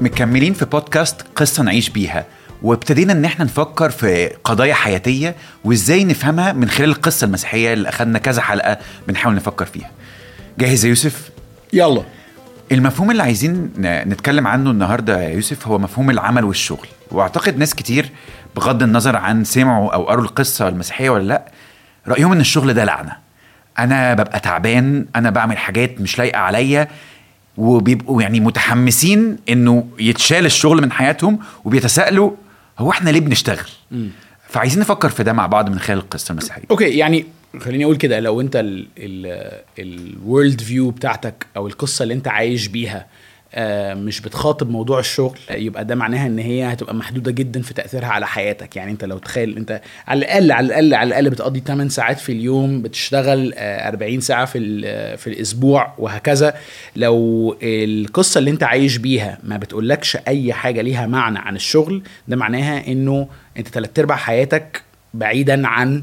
مكملين في بودكاست قصة نعيش بيها وابتدينا إن إحنا نفكر في قضايا حياتية وإزاي نفهمها من خلال القصة المسيحية اللي أخدنا كذا حلقة بنحاول نفكر فيها. جاهز يا يوسف؟ يلا. المفهوم اللي عايزين نتكلم عنه النهارده يا يوسف هو مفهوم العمل والشغل وأعتقد ناس كتير بغض النظر عن سمعوا أو قروا القصة المسيحية ولا لأ رأيهم إن الشغل ده لعنة. أنا ببقى تعبان أنا بعمل حاجات مش لايقة عليا وبيبقوا يعني متحمسين إنه يتشال الشغل من حياتهم وبيتساءلوا هو إحنا ليه بنشتغل؟ فعايزين نفكر في ده مع بعض من خلال القصة المسيحية. okay يعني خليني أقول كده لو أنت ال worldview بتاعتك أو القصة اللي أنت عايش بيها مش بتخاطب موضوع الشغل آه، يبقى ده معناها إن هي هتبقى محدودة جدا في تأثيرها على حياتك. يعني أنت لو تخيل أنت على الأقل على الأقل على الأقل بتقضي 8 ساعات في اليوم بتشتغل آه، 40 ساعة في ال- في الأسبوع وهكذا. لو القصة اللي أنت عايش بيها ما بتقولكش أي حاجة ليها معنى عن الشغل ده معناها إنه أنت تلات أرباع حياتك بعيدا عن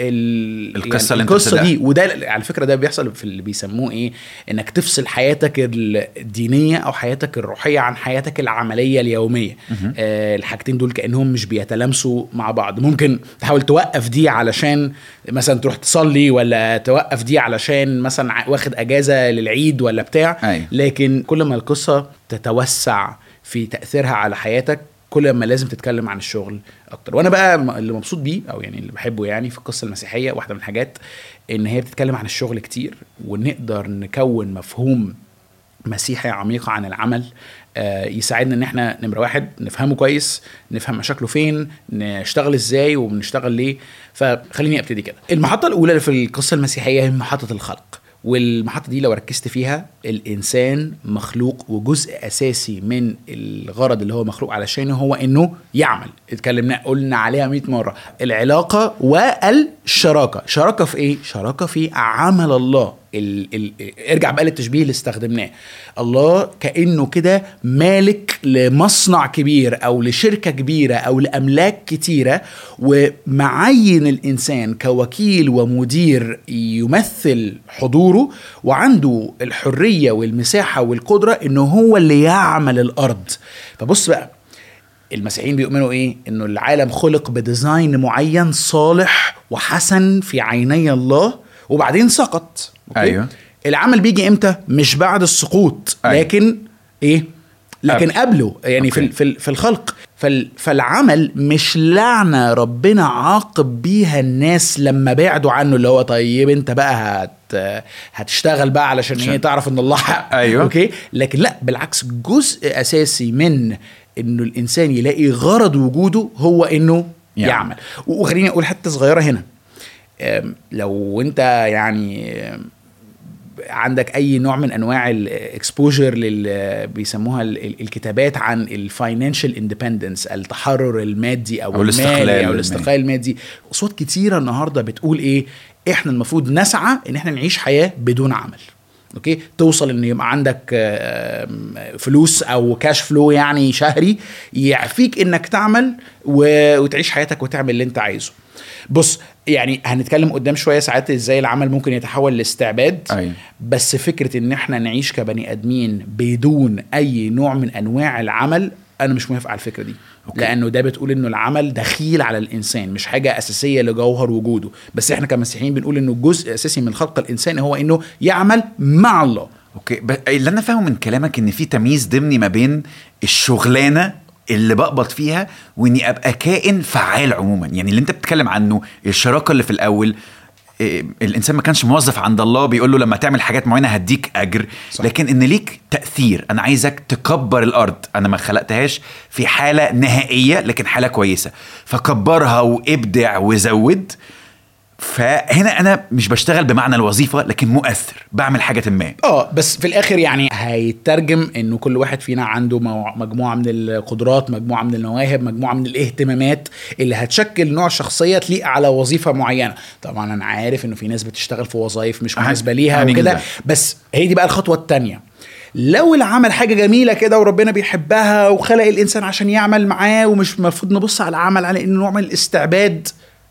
ال... القصة اللي انت القصة. دي وده على فكرة ده بيحصل في اللي بيسموه إيه إنك تفصل حياتك الدينية أو حياتك الروحية عن حياتك العملية اليومية آه الحاجتين دول كأنهم مش بيتلامسوا مع بعض ممكن تحاول توقف دي علشان مثلا تروح تصلي ولا توقف دي علشان مثلا واخد أجازة للعيد ولا بتاع أيوة. لكن كل ما القصة تتوسع في تأثيرها على حياتك كل ما لازم تتكلم عن الشغل أكتر. وأنا بقى اللي مبسوط بيه أو يعني اللي بحبه يعني في القصة المسيحية واحدة من الحاجات إن هي بتتكلم عن الشغل كتير ونقدر نكون مفهوم مسيحي عميق عن العمل آه، يساعدنا إن إحنا نمره واحد نفهمه كويس نفهم مشاكله فين نشتغل إزاي وبنشتغل ليه. فخليني أبتدي كده. المحطة الأولى في القصة المسيحية هي محطة الخلق. والمحطة دي لو ركزت فيها الإنسان مخلوق وجزء أساسي من الغرض اللي هو مخلوق علشانه هو إنه يعمل. اتكلمنا قلنا عليها 100 مرة. العلاقة والشراكة. شراكة في إيه؟ شراكة في عمل الله. ال ال ارجع بقى للتشبيه اللي استخدمناه. الله كأنه كده مالك لمصنع كبير أو لشركة كبيرة أو لأملاك كتيرة ومعين الإنسان كوكيل ومدير يمثل حضوره وعنده الحرية والمساحة والقدرة إنه هو اللي يعمل الأرض. فبص بقى المسيحيين بيؤمنوا إيه؟ إنه العالم خلق ب design معين صالح وحسن في عيني الله وبعدين سقط okay؟ أيوة. العمل بيجي إمتى مش بعد السقوط أيوة. لكن إيه لكن قبل. قبله يعني في okay. في في الخلق فال فالعمل مش لعنة ربنا عاقب بيها الناس لما بعدوا عنه اللي هو طيب أنت بقى هت هتشتغل بقى علشان إيه تعرف إن الله حق أيوة. okay لكن لا بالعكس جزء أساسي من إنه الإنسان يلاقي غرض وجوده هو إنه يعمل. يعمل, وخليني أقول حتة صغيرة هنا لو انت يعني عندك أي نوع من أنواع ال exposure لل بيسموها ال- ال- الكتابات عن ال financial independence التحرر المادي أو, أو الاستقلال أو. الاستقلال المادي. اصوات كتيرة النهارده بتقول إيه؟ إحنا المفروض نسعى إن إحنا نعيش حياة بدون عمل. okay؟ توصل إن يبقى عندك فلوس أو cash flow يعني شهري يعفيك إنك تعمل وتعيش حياتك وتعمل اللي أنت عايزه. بص يعني هنتكلم قدام شوية ساعات إزاي العمل ممكن يتحول لاستعباد. أيوة. بس فكرة إن إحنا نعيش كبني آدمين بدون أي نوع من أنواع العمل أنا مش موافق على الفكرة دي. okay. لأنه ده بتقول إنه العمل دخيل على الإنسان مش حاجة أساسية لجوهر وجوده. بس إحنا كمسيحيين بنقول إنه جزء أساسي من خلق الإنسان هو إنه يعمل مع الله. أوكي. ب... اللي أنا فاهمه من كلامك إن في تمييز ضمني ما بين الشغلانة اللي بقبض فيها وإني أبقى كائن فعال عموما. يعني اللي أنت بتتكلم عنه الشراكة اللي في الأول الإنسان ما كانش موظف عند الله بيقول له لما تعمل حاجات معينة هديك أجر. صح. لكن إن ليك تأثير أنا عايزك تكبر الأرض. أنا ما خلقتهاش في حالة نهائية لكن حالة كويسة. فكبرها وابدع وزود فهنا أنا مش بشتغل بمعنى الوظيفة لكن مؤثر بعمل حاجة ما. آه بس في الآخر يعني هيترجم إنه كل واحد فينا عنده مو- مجموعة من القدرات مجموعة من المواهب مجموعة من الاهتمامات اللي هتشكل نوع شخصية تليق على وظيفة معينة. طبعا أنا عارف إنه في ناس بتشتغل في وظائف مش مناسبة ليها وكده. بس هي دي بقى الخطوة الثانية لو العمل حاجة جميلة كده وربنا بيحبها وخلق الإنسان عشان يعمل معاه ومش المفروض نبص على العمل على إنه نوع من الاستعباد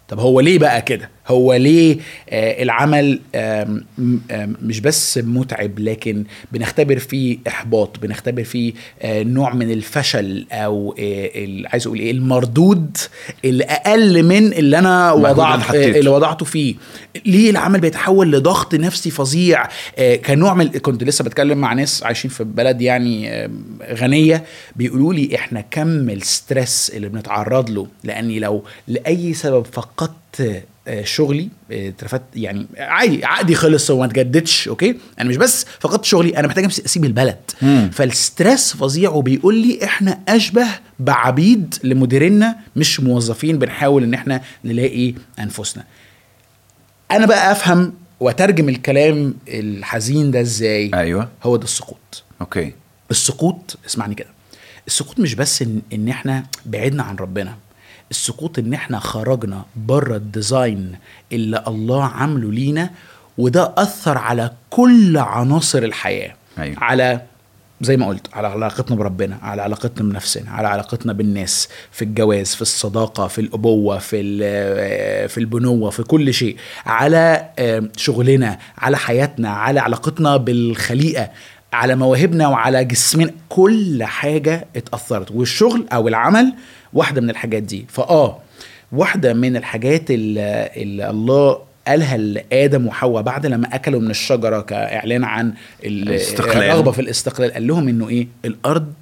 طب هو ليه بقى كده؟ هو ليه آه العمل مش بس متعب لكن بنختبر فيه إحباط بنختبر فيه آه نوع من الفشل أو آه عايز أقول إيه المردود الاقل من اللي أنا اللي وضعت. اللي وضعته فيه ليه العمل بيتحول لضغط نفسي فظيع كنوع من كنت لسه بتكلم مع ناس عايشين في بلد يعني غنية بيقولوا لي إحنا كم الستريس اللي بنتعرض له لأني لو لأي سبب فقدت شغلي آه، اترفدت يعني عادي عقدي خلص وما اتجددش okay؟ أنا مش بس فقدت شغلي أنا محتاج أسيب البلد. مم. فال stress فظيع وبيقول لي إحنا أشبه بعبيد لمديرنا مش موظفين بنحاول إن إحنا نلاقي أنفسنا. أنا بقى أفهم وأترجم الكلام الحزين ده إزاي؟ أيوه. هو ده السقوط. okay. السقوط اسمعني كده السقوط مش بس ان, إن إحنا بعدنا عن ربنا. السقوط إن إحنا خرجنا بره الديزاين اللي الله عامله لينا وده أثر على كل عناصر الحياة. أيوة. على زي ما قلت على علاقتنا بربنا على علاقتنا بنفسنا على علاقتنا بالناس في الجواز في الصداقة في الأبوة في في البنوة في كل شيء. على شغلنا على حياتنا على علاقتنا بالخليقة على مواهبنا وعلى جسمنا كل حاجة اتأثرت. والشغل أو العمل واحدة من الحاجات دي. فآه واحدة من الحاجات اللي, اللي الله قالها لآدم وحواء بعد لما أكلوا من الشجرة كإعلان عن ال- الاستقلال. الرغبة في الاستقلال قال لهم إنه إيه؟ الأرض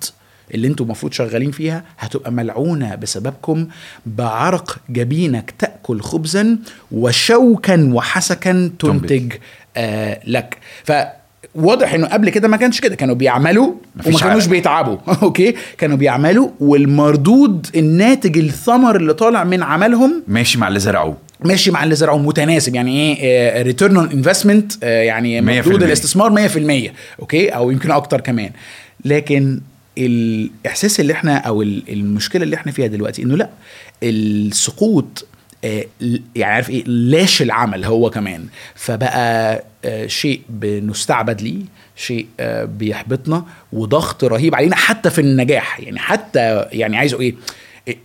اللي أنتوا المفروض شغالين فيها هتبقى ملعونة بسببكم بعرق جبينك تأكل خبزا وشوكا وحسكا تنتج آه لك. فواضح إنه قبل كده ما كانش كده. كانوا بيعملوا وما كانوش. بيتعبوا. okay؟ كانوا بيعملوا والمردود الناتج الثمر اللي طالع من عملهم ماشي مع اللي زرعوه. ماشي مع اللي زرعه متناسب. يعني إيه؟ return on investment يعني 100%. مردود الاستثمار 100% okay؟ أو يمكن أكتر كمان. لكن الإحساس اللي إحنا أو ال- المشكلة اللي إحنا فيها دلوقتي إنه لأ السقوط يعني عارف إيه؟ لاش العمل هو كمان؟ فبقى آه، شيء بنستعبد ليه شيء آه، بيحبطنا وضغط رهيب علينا حتى في النجاح. يعني حتى يعني عايزه إيه؟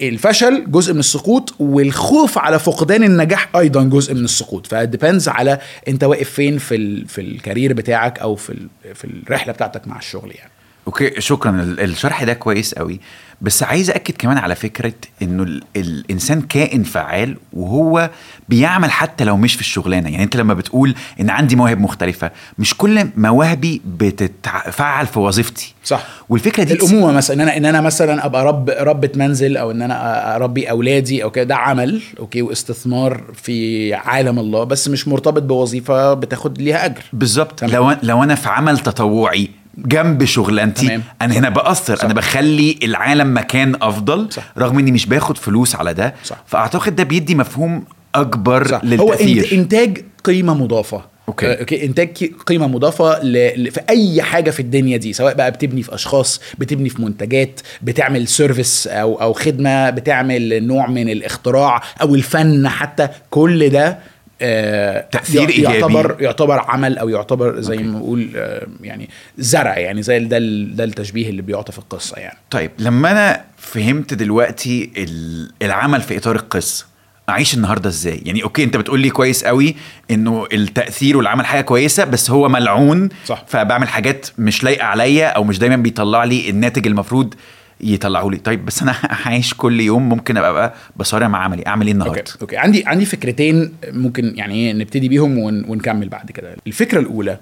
الفشل جزء من السقوط والخوف على فقدان النجاح أيضا جزء من السقوط. ف depends على أنت واقف فين في ال في ال career بتاعك أو في في الرحلة بتاعتك مع الشغل يعني. okay شكرا. ال- الشرح ده كويس قوي. بس عايز أكد كمان على فكرة إنه ال- الإنسان كائن فعال وهو بيعمل حتى لو مش في الشغلانة. يعني أنت لما بتقول إن عندي مواهب مختلفة مش كل مواهبي بتتفعل في وظيفتي. صح. والفكرة دي الأمومة مثلا إن أنا إن أنا مثلا أبقى رب ربة منزل أو إن أنا أربي أولادي أو كده ده عمل أوكي واستثمار في عالم الله بس مش مرتبط بوظيفة بتاخد ليها أجر. بالظبط. لو لو أنا في عمل تطوعي جنب شغلانتي تمام. أنا هنا بأثر صح. أنا بخلي العالم مكان أفضل صح. رغم إني مش باخد فلوس على ده صح. فأعتقد ده بيدي مفهوم أكبر صح. هو للتأثير إنت- إنتاج قيمة مضافة okay. آه، okay إنتاج قيمة مضافة ل... ل... في أي حاجة في الدنيا دي سواء بقى بتبني في أشخاص بتبني في منتجات بتعمل service أو أو خدمة بتعمل نوع من الاختراع أو الفن حتى كل ده آه، تأثير يع- إيجابي. يعتبر يعتبر عمل أو يعتبر زي. ما بنقول آه، يعني زرع يعني زي ده ده التشبيه اللي بيعطى في القصة يعني طيب لما أنا فهمت دلوقتي ال- العمل في إطار القصة أعيش النهارده إزاي يعني okay أنت بتقول لي كويس قوي إنه التأثير والعمل حاجة كويسة بس هو ملعون صح. فبعمل حاجات مش لايقة عليا أو مش دايما بيطلع لي الناتج المفروض يطلعه لي. طيب بس أنا عايش كل يوم ممكن أبقى بقى بصارع مع عملي. أعمل إيه النهارده؟ أوكي أوكي. عندي عندي فكرتين ممكن يعني إيه نبتدي بيهم one ونكمل بعد كده. الفكرة الأولى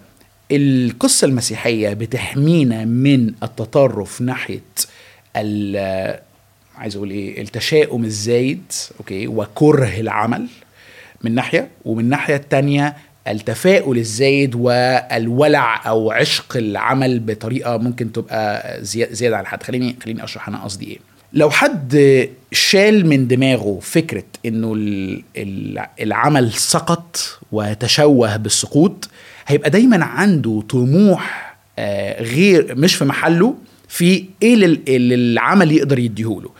القصة المسيحية بتحمينا من التطرف ناحية ال عايز أقول إيه التشاؤم الزايد أوكي وكره العمل من ناحية ومن الناحيه التانية التفاؤل الزايد والولع أو عشق العمل بطريقة ممكن تبقى زي- زيادة عن الحد. خليني خليني أشرح أنا قصدي إيه. لو حد شال من دماغه فكرة إنه ال- ال- العمل سقط وتشوه بالسقوط هيبقى دايما عنده طموح آه، غير مش في محله في إيه اللي العمل يقدر يديهوله.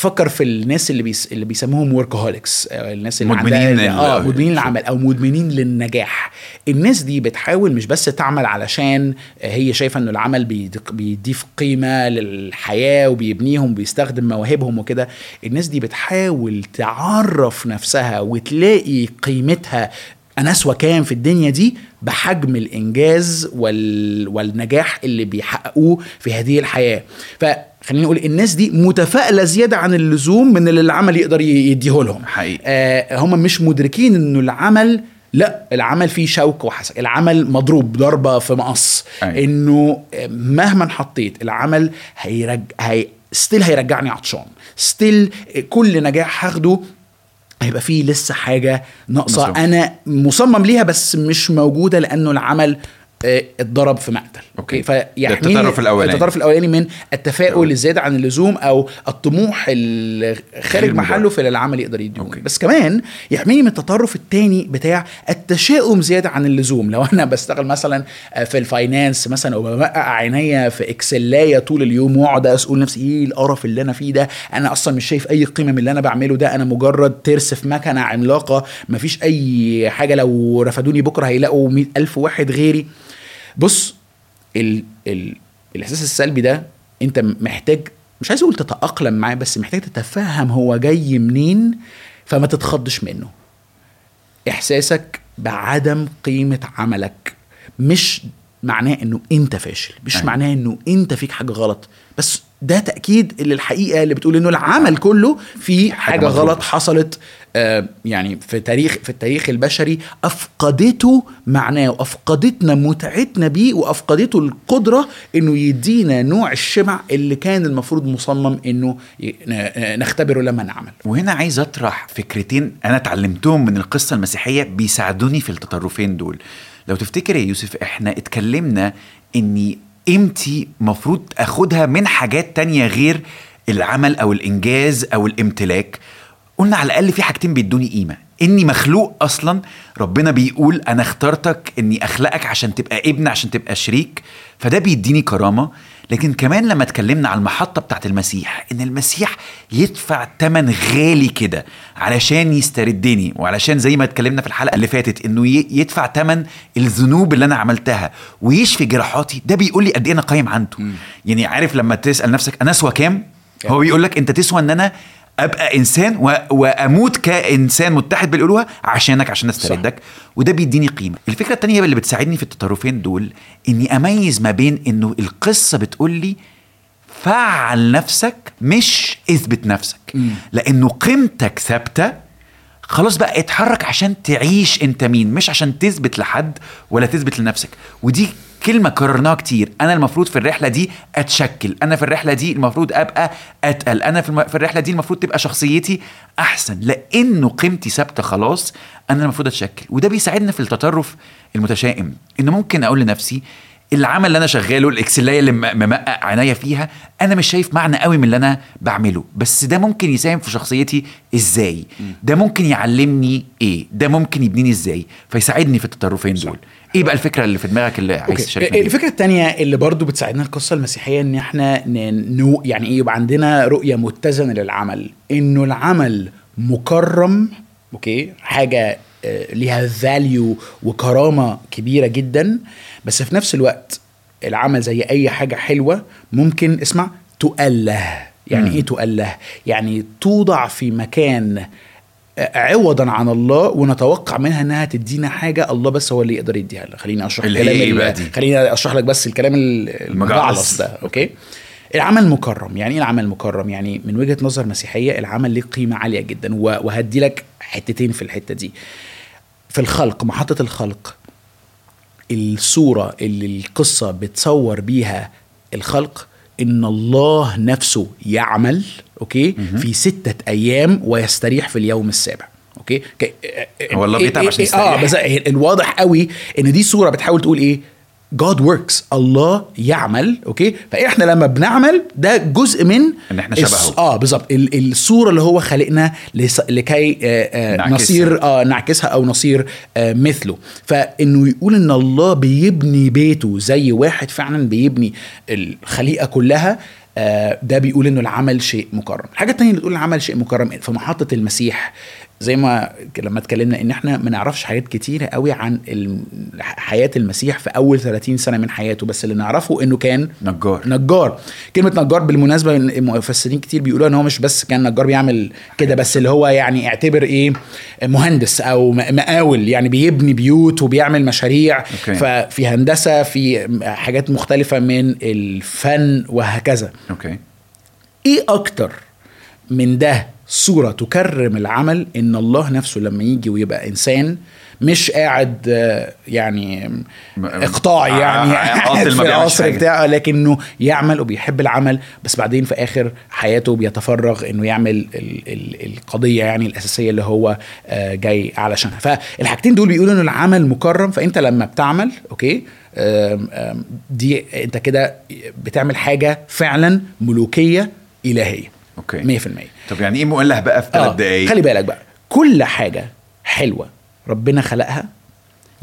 فكر في الناس اللي بيس اللي بيسموهم workaholics الناس اللي مدمنين عندها آه مدمنين للعمل أو مدمنين للنجاح. الناس دي بتحاول مش بس تعمل علشان هي شايفة ان العمل بيضيف قيمة للحياة وبيبنيهم وبيستخدم مواهبهم وكده. الناس دي بتحاول تعرف نفسها وتلاقي قيمتها أنا اسوى كام في الدنيا دي بحجم الإنجاز وال... والنجاح اللي بيحققوه في هذه الحياة. فخلينا نقول الناس دي متفائلة زيادة عن اللزوم من اللي العمل يقدر يديه لهم حقيقي. آه هم مش مدركين إنه العمل لا العمل فيه شوك وحسن العمل مضروب ضربة في مقص أيوة. إنه مهما حطيت العمل هيرج هي still هيرجعني عطشان still كل نجاح هاخده هيبقى فيه لسه حاجة ناقصة. أنا مصمم ليها بس مش موجودة لأنه العمل آه، اتضرب في مقتل. okay. فيحميني ده التطرف الأولاني. التطرف الأولاني من التفاؤل الزياده عن اللزوم أو الطموح خارج محله. في العمل يقدر يديه. بس كمان يحميني من التطرف الثاني بتاع التشاؤم زيادة عن اللزوم. لو أنا بشتغل مثلا في ال finance مثلا وبمقع عينيا في Excel ايه طول اليوم وأقعد أسأل نفسي إيه القرف اللي أنا فيه ده؟ أنا أصلا مش شايف أي قيمة من اللي أنا بعمله ده. أنا مجرد ترس في مكنة عملاقة. مفيش أي حاجة. لو رفدوني بكرة هيلاقوا مئة ألف واحد غيري. بص ال ال الإحساس السلبي ده أنت محتاج مش عايز أقول تتأقلم معاه بس محتاج تتفهم هو جاي منين فما تتخضش منه. إحساسك بعدم قيمة عملك مش معناه إنه أنت فاشل مش أيوة. معناه إنه أنت فيك حاجة غلط بس ده تأكيد للحقيقه اللي بتقول إنه العمل كله في حاجة. غلط حصلت آه، يعني في تاريخ في التاريخ البشري أفقدته معناه وأفقدتنا متعتنا بيه وأفقدته القدرة إنه يدينا نوع الشبع اللي كان المفروض مصمم إنه ن- نختبره لما نعمل وهنا عايز أطرح فكرتين أنا اتعلمتهم من القصة المسيحية بيساعدوني في التطرفين دول لو تفتكر يا يوسف إحنا اتكلمنا اني قيمتي مفروض أخدها من حاجات تانية غير العمل أو الإنجاز أو الامتلاك. قلنا على الأقل في حاجتين بيدوني قيمة. إني مخلوق أصلا ربنا بيقول أنا اخترتك إني أخلقك عشان تبقى ابن عشان تبقى شريك فده بيديني كرامة. لكن كمان لما اتكلمنا على المحطة بتاعت المسيح إن المسيح يدفع تمن غالي كده علشان يستردني وعلشان زي ما اتكلمنا في الحلقة اللي فاتت إنه ي- يدفع تمن الذنوب اللي أنا عملتها ويشفي جراحاتي ده بيقول لي قد إيه أنا قايم عنده. يعني عارف لما تسأل نفسك أنا أسوى كام؟ هو بيقول لك أنت تسوى إن أنا أبقى إنسان. وأموت كإنسان متحد بالألوهة عشانك عشان استردك وده بيديني قيمة. الفكرة التانية اللي بتساعدني في التطرفين دول إني أميز ما بين إنه القصة بتقول لي فعل نفسك مش إثبت نفسك. لأنه قيمتك ثابتة خلاص بقى اتحرك عشان تعيش أنت مين. مش عشان تثبت لحد ولا تثبت لنفسك. ودي كلمة كررناها كتير. أنا المفروض في الرحلة دي أتشكل. أنا في الرحلة دي المفروض أبقى أتقل. أنا في, الم... في الرحلة دي المفروض تبقى شخصيتي أحسن. لأنه قيمتي ثابتة خلاص أنا المفروض أتشكل. وده بيساعدنا في التطرف المتشائم. إن ممكن أقول لنفسي العمل اللي أنا شغاله الاكسلايه اللي م- ممقع عينيا فيها أنا مش شايف معنى قوي من اللي أنا بعمله. بس ده ممكن يساهم في شخصيتي إزاي؟ ده ممكن يعلمني إيه؟ ده ممكن يبنيني إزاي؟ فيساعدني في التطرفين دول. إيه بقى الفكرة اللي في دماغك اللي عايز. تشاركنا؟ الفكرة الثانية اللي برضو بتساعدنا القصة المسيحية إن إحنا نو يعني إيه يبقى عندنا رؤية متزنة للعمل إنه العمل مكرم okay حاجة آه، ليها value وكرامة كبيرة جدا بس في نفس الوقت العمل زي أي حاجة حلوة ممكن اسمع تؤله يعني مم. إيه تؤله يعني توضع في مكان عوضا عن الله ونتوقع منها إنها تدينا حاجة الله بس هو اللي يقدر يديها لنا. خليني أشرح الكلام ال- بقى دي؟ خليني أشرح لك بس الكلام ال- المجعلص ده أوكي؟ العمل مكرم. يعني إيه العمل مكرم؟ يعني من وجهة نظر مسيحية العمل ليه قيمة عالية جدا. وهدي لك حتتين في الحتة دي. في الخلق محطة الخلق الصورة اللي القصة بتصور بيها الخلق إن الله نفسه يعمل okay في ستة أيام ويستريح في اليوم السابع okay؟ هو الله بيتعب عشان آه يستريح. بس هي- الواضح قوي إن دي صوره بتحاول تقول إيه؟ God works. الله يعمل. okay؟ فإحنا لما بنعمل ده جزء من إحنا الص- شبهه. آه بالظبط. ال- الصورة اللي هو خلقنا لس- لكي آه آه نعكسها. نصير آه نعكسها أو نصير آه مثله. فإنه يقول إن الله بيبني بيته زي واحد فعلا بيبني الخليقة كلها آه، ده بيقول إنه العمل شيء مكرم. الحاجة التانية اللي تقول العمل شيء مكرم في محطة المسيح زي ما لما اتكلمنا ان إحنا ما نعرفش حاجات كتيرة قوي عن حياة المسيح في أول 30 سنة من حياته بس اللي نعرفه إنه كان نجار. نجار. كلمة نجار بالمناسبة المفسرين كتير بيقولوا إن هو مش بس كان نجار بيعمل كده بس اللي هو يعني اعتبر إيه مهندس أو مقاول يعني بيبني بيوت وبيعمل مشاريع okay. ففي هندسة في حاجات مختلفة من الفن وهكذا. okay. إيه أكتر من ده صورة تكرم العمل إن الله نفسه لما يجي ويبقى إنسان مش قاعد آه، يعني اقطاعي ع- يعني ع- قاعد في حاجة. بتاعه لكنه يعمل وبيحب العمل بس بعدين في آخر حياته بيتفرغ إنه يعمل ال ال القضية يعني الأساسية اللي هو آه، جاي علشانها فالحاجتين دول بيقولوا ان العمل مكرم فأنت لما بتعمل okay دي أنت كده بتعمل حاجة فعلا ملوكية إلهية okay. 100% طب يعني إيه مؤله بقى في ثلاث آه، دقايق؟ خلي بالك بقى. كل حاجة حلوة ربنا خلقها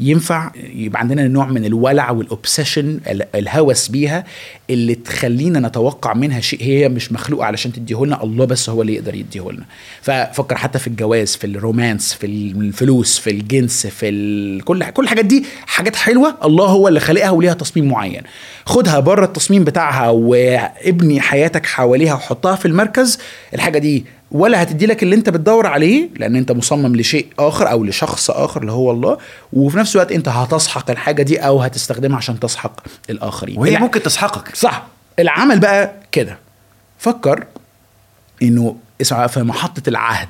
ينفع يبقى عندنا نوع من الولع وال obsession الهوس بيها اللي تخلينا نتوقع منها شيء هي مش مخلوقة علشان تديهولنا الله بس هو اللي يقدر يديهولنا ففكر حتى في الجواز في الرومانس في الفلوس في الجنس في. كل كل الحاجات دي حاجات حلوة الله هو اللي خالقها وليها تصميم معين خدها بره التصميم بتاعها وابني حياتك حواليها وحطها في المركز الحاجة دي ولا هتدي لك اللي انت بتدور عليه لأن انت مصمم لشيء آخر أو لشخص آخر اللي هو الله وفي نفس الوقت انت هتسحق الحاجة دي أو هتستخدمها عشان تسحق الآخرين. وهي الع- ممكن تسحقك. صح. العمل بقى كده. فكر إنه اسمع في محطة العهد.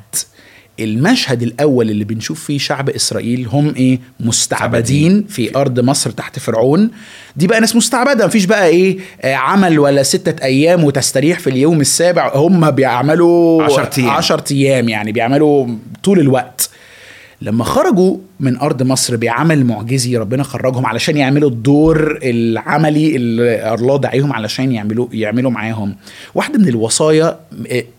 المشهد الأول اللي بنشوف فيه شعب إسرائيل هم إيه؟ مستعبدين في أرض مصر تحت فرعون. دي بقى ناس مستعبدة. مفيش بقى إيه؟ آه، عمل ولا ستة أيام وتستريح في اليوم السابع. هم بيعملوا عشر أيام. عشر أيام يعني بيعملوا طول الوقت. لما خرجوا من أرض مصر بعمل معجزي ربنا خرجهم علشان يعملوا الدور العملي اللي الله دعيهم علشان يعملوا يعملوا معاهم. واحدة من الوصايا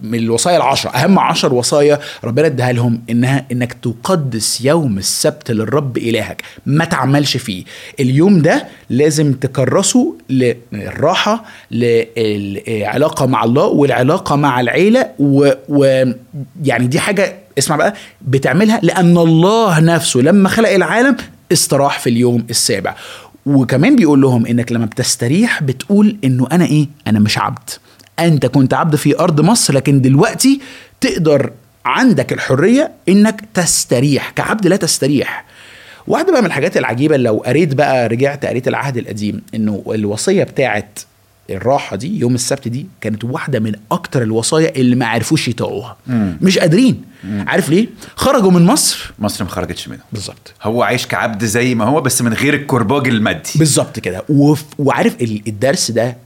من الوصايا العشرة أهم عشر وصايا ربنا اداها لهم إنها إنك تقدس يوم السبت للرب إلهك. ما تعملش فيه. اليوم ده لازم تكرسه للراحة للعلاقة مع الله والعلاقة مع العيلة ويعني دي حاجة اسمع بقى بتعملها لأن الله نفسه لما خلق العالم استراح في اليوم السابع. وكمان بيقول لهم إنك لما بتستريح بتقول إنه أنا إيه؟ أنا مش عبد. أنت كنت عبد في أرض مصر لكن دلوقتي تقدر عندك الحرية إنك تستريح. كعبد لا تستريح. واحدة بقى من الحاجات العجيبة لو قريت بقى رجعت قريت العهد القديم إنه الوصية بتاعت الراحة دي يوم السبت دي كانت واحدة من أكتر الوصايا اللي ما عرفوش يطوعوها مش قادرين. عارف ليه؟ خرجوا من مصر. مصر ما خرجتش منه بالظبط. هو عايش كعبد زي ما هو بس من غير الكرباج المادي. بالظبط كده. وف... وعارف ال- الدرس ده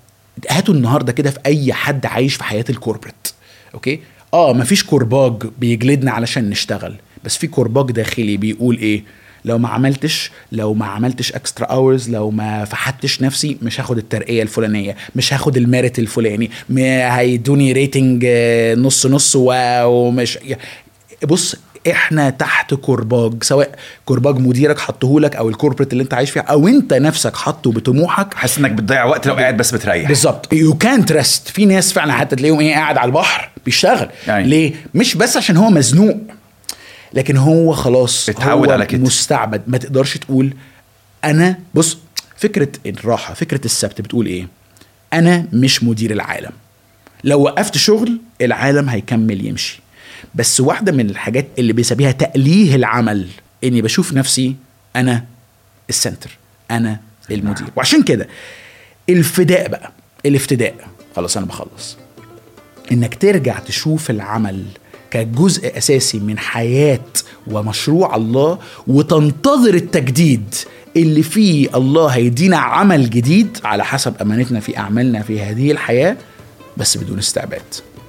هاتوا النهارده كده في أي حد عايش في حياة ال corporate okay؟ آه مفيش كرباج بيجلدنا علشان نشتغل. بس في كرباج داخلي بيقول إيه؟ لو ما عملتش لو ما عملتش extra hours لو ما فحتش نفسي مش هاخد الترقية الفلانية مش هاخد ال merit الفلاني هيدوني rating آه، نص نص ومش بص إحنا تحت كرباج سواء كرباج مديرك حطهولك أو ال corporate اللي انت عايش فيها أو انت نفسك حاطه بطموحك. حاسس إنك بتضيع وقت لو قاعد بس بتريح. بالظبط. يو كانت ريست في ناس فعلا حتى تلاقيهم إيه قاعد على البحر بيشتغل. يعني. ليه؟ مش بس عشان هو مزنوق. لكن هو خلاص اتعود هو على كده. مستعبد. ما تقدرش تقول أنا بص فكرة الراحة فكرة السبت بتقول إيه؟ أنا مش مدير العالم. لو وقفت شغل العالم هيكمل يمشي. بس واحدة من الحاجات اللي بيسميها تأليه العمل إني بشوف نفسي أنا السنتر أنا المدير. وعشان كده الفداء بقى الافتداء. خلاص أنا بخلص. إنك ترجع تشوف العمل كجزء أساسي من حياة ومشروع الله وتنتظر التجديد اللي فيه الله هيدينا عمل جديد على حسب أمانتنا في أعمالنا في هذه الحياة بس بدون استعباد.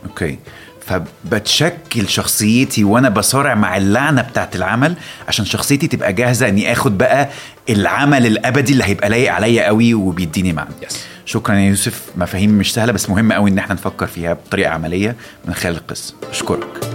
أوكي. فبتشكل شخصيتي وأنا بصارع مع اللعنة بتاعت العمل عشان شخصيتي تبقى جاهزة إني آخد بقى العمل الأبدي اللي هيبقى لايق عليا قوي وبيديني معنى. Yes. شكرا يا يوسف. مفاهيم مش سهلة بس مهم قوي إن إحنا نفكر فيها بطريقة عملية من خلال القصة. أشكرك.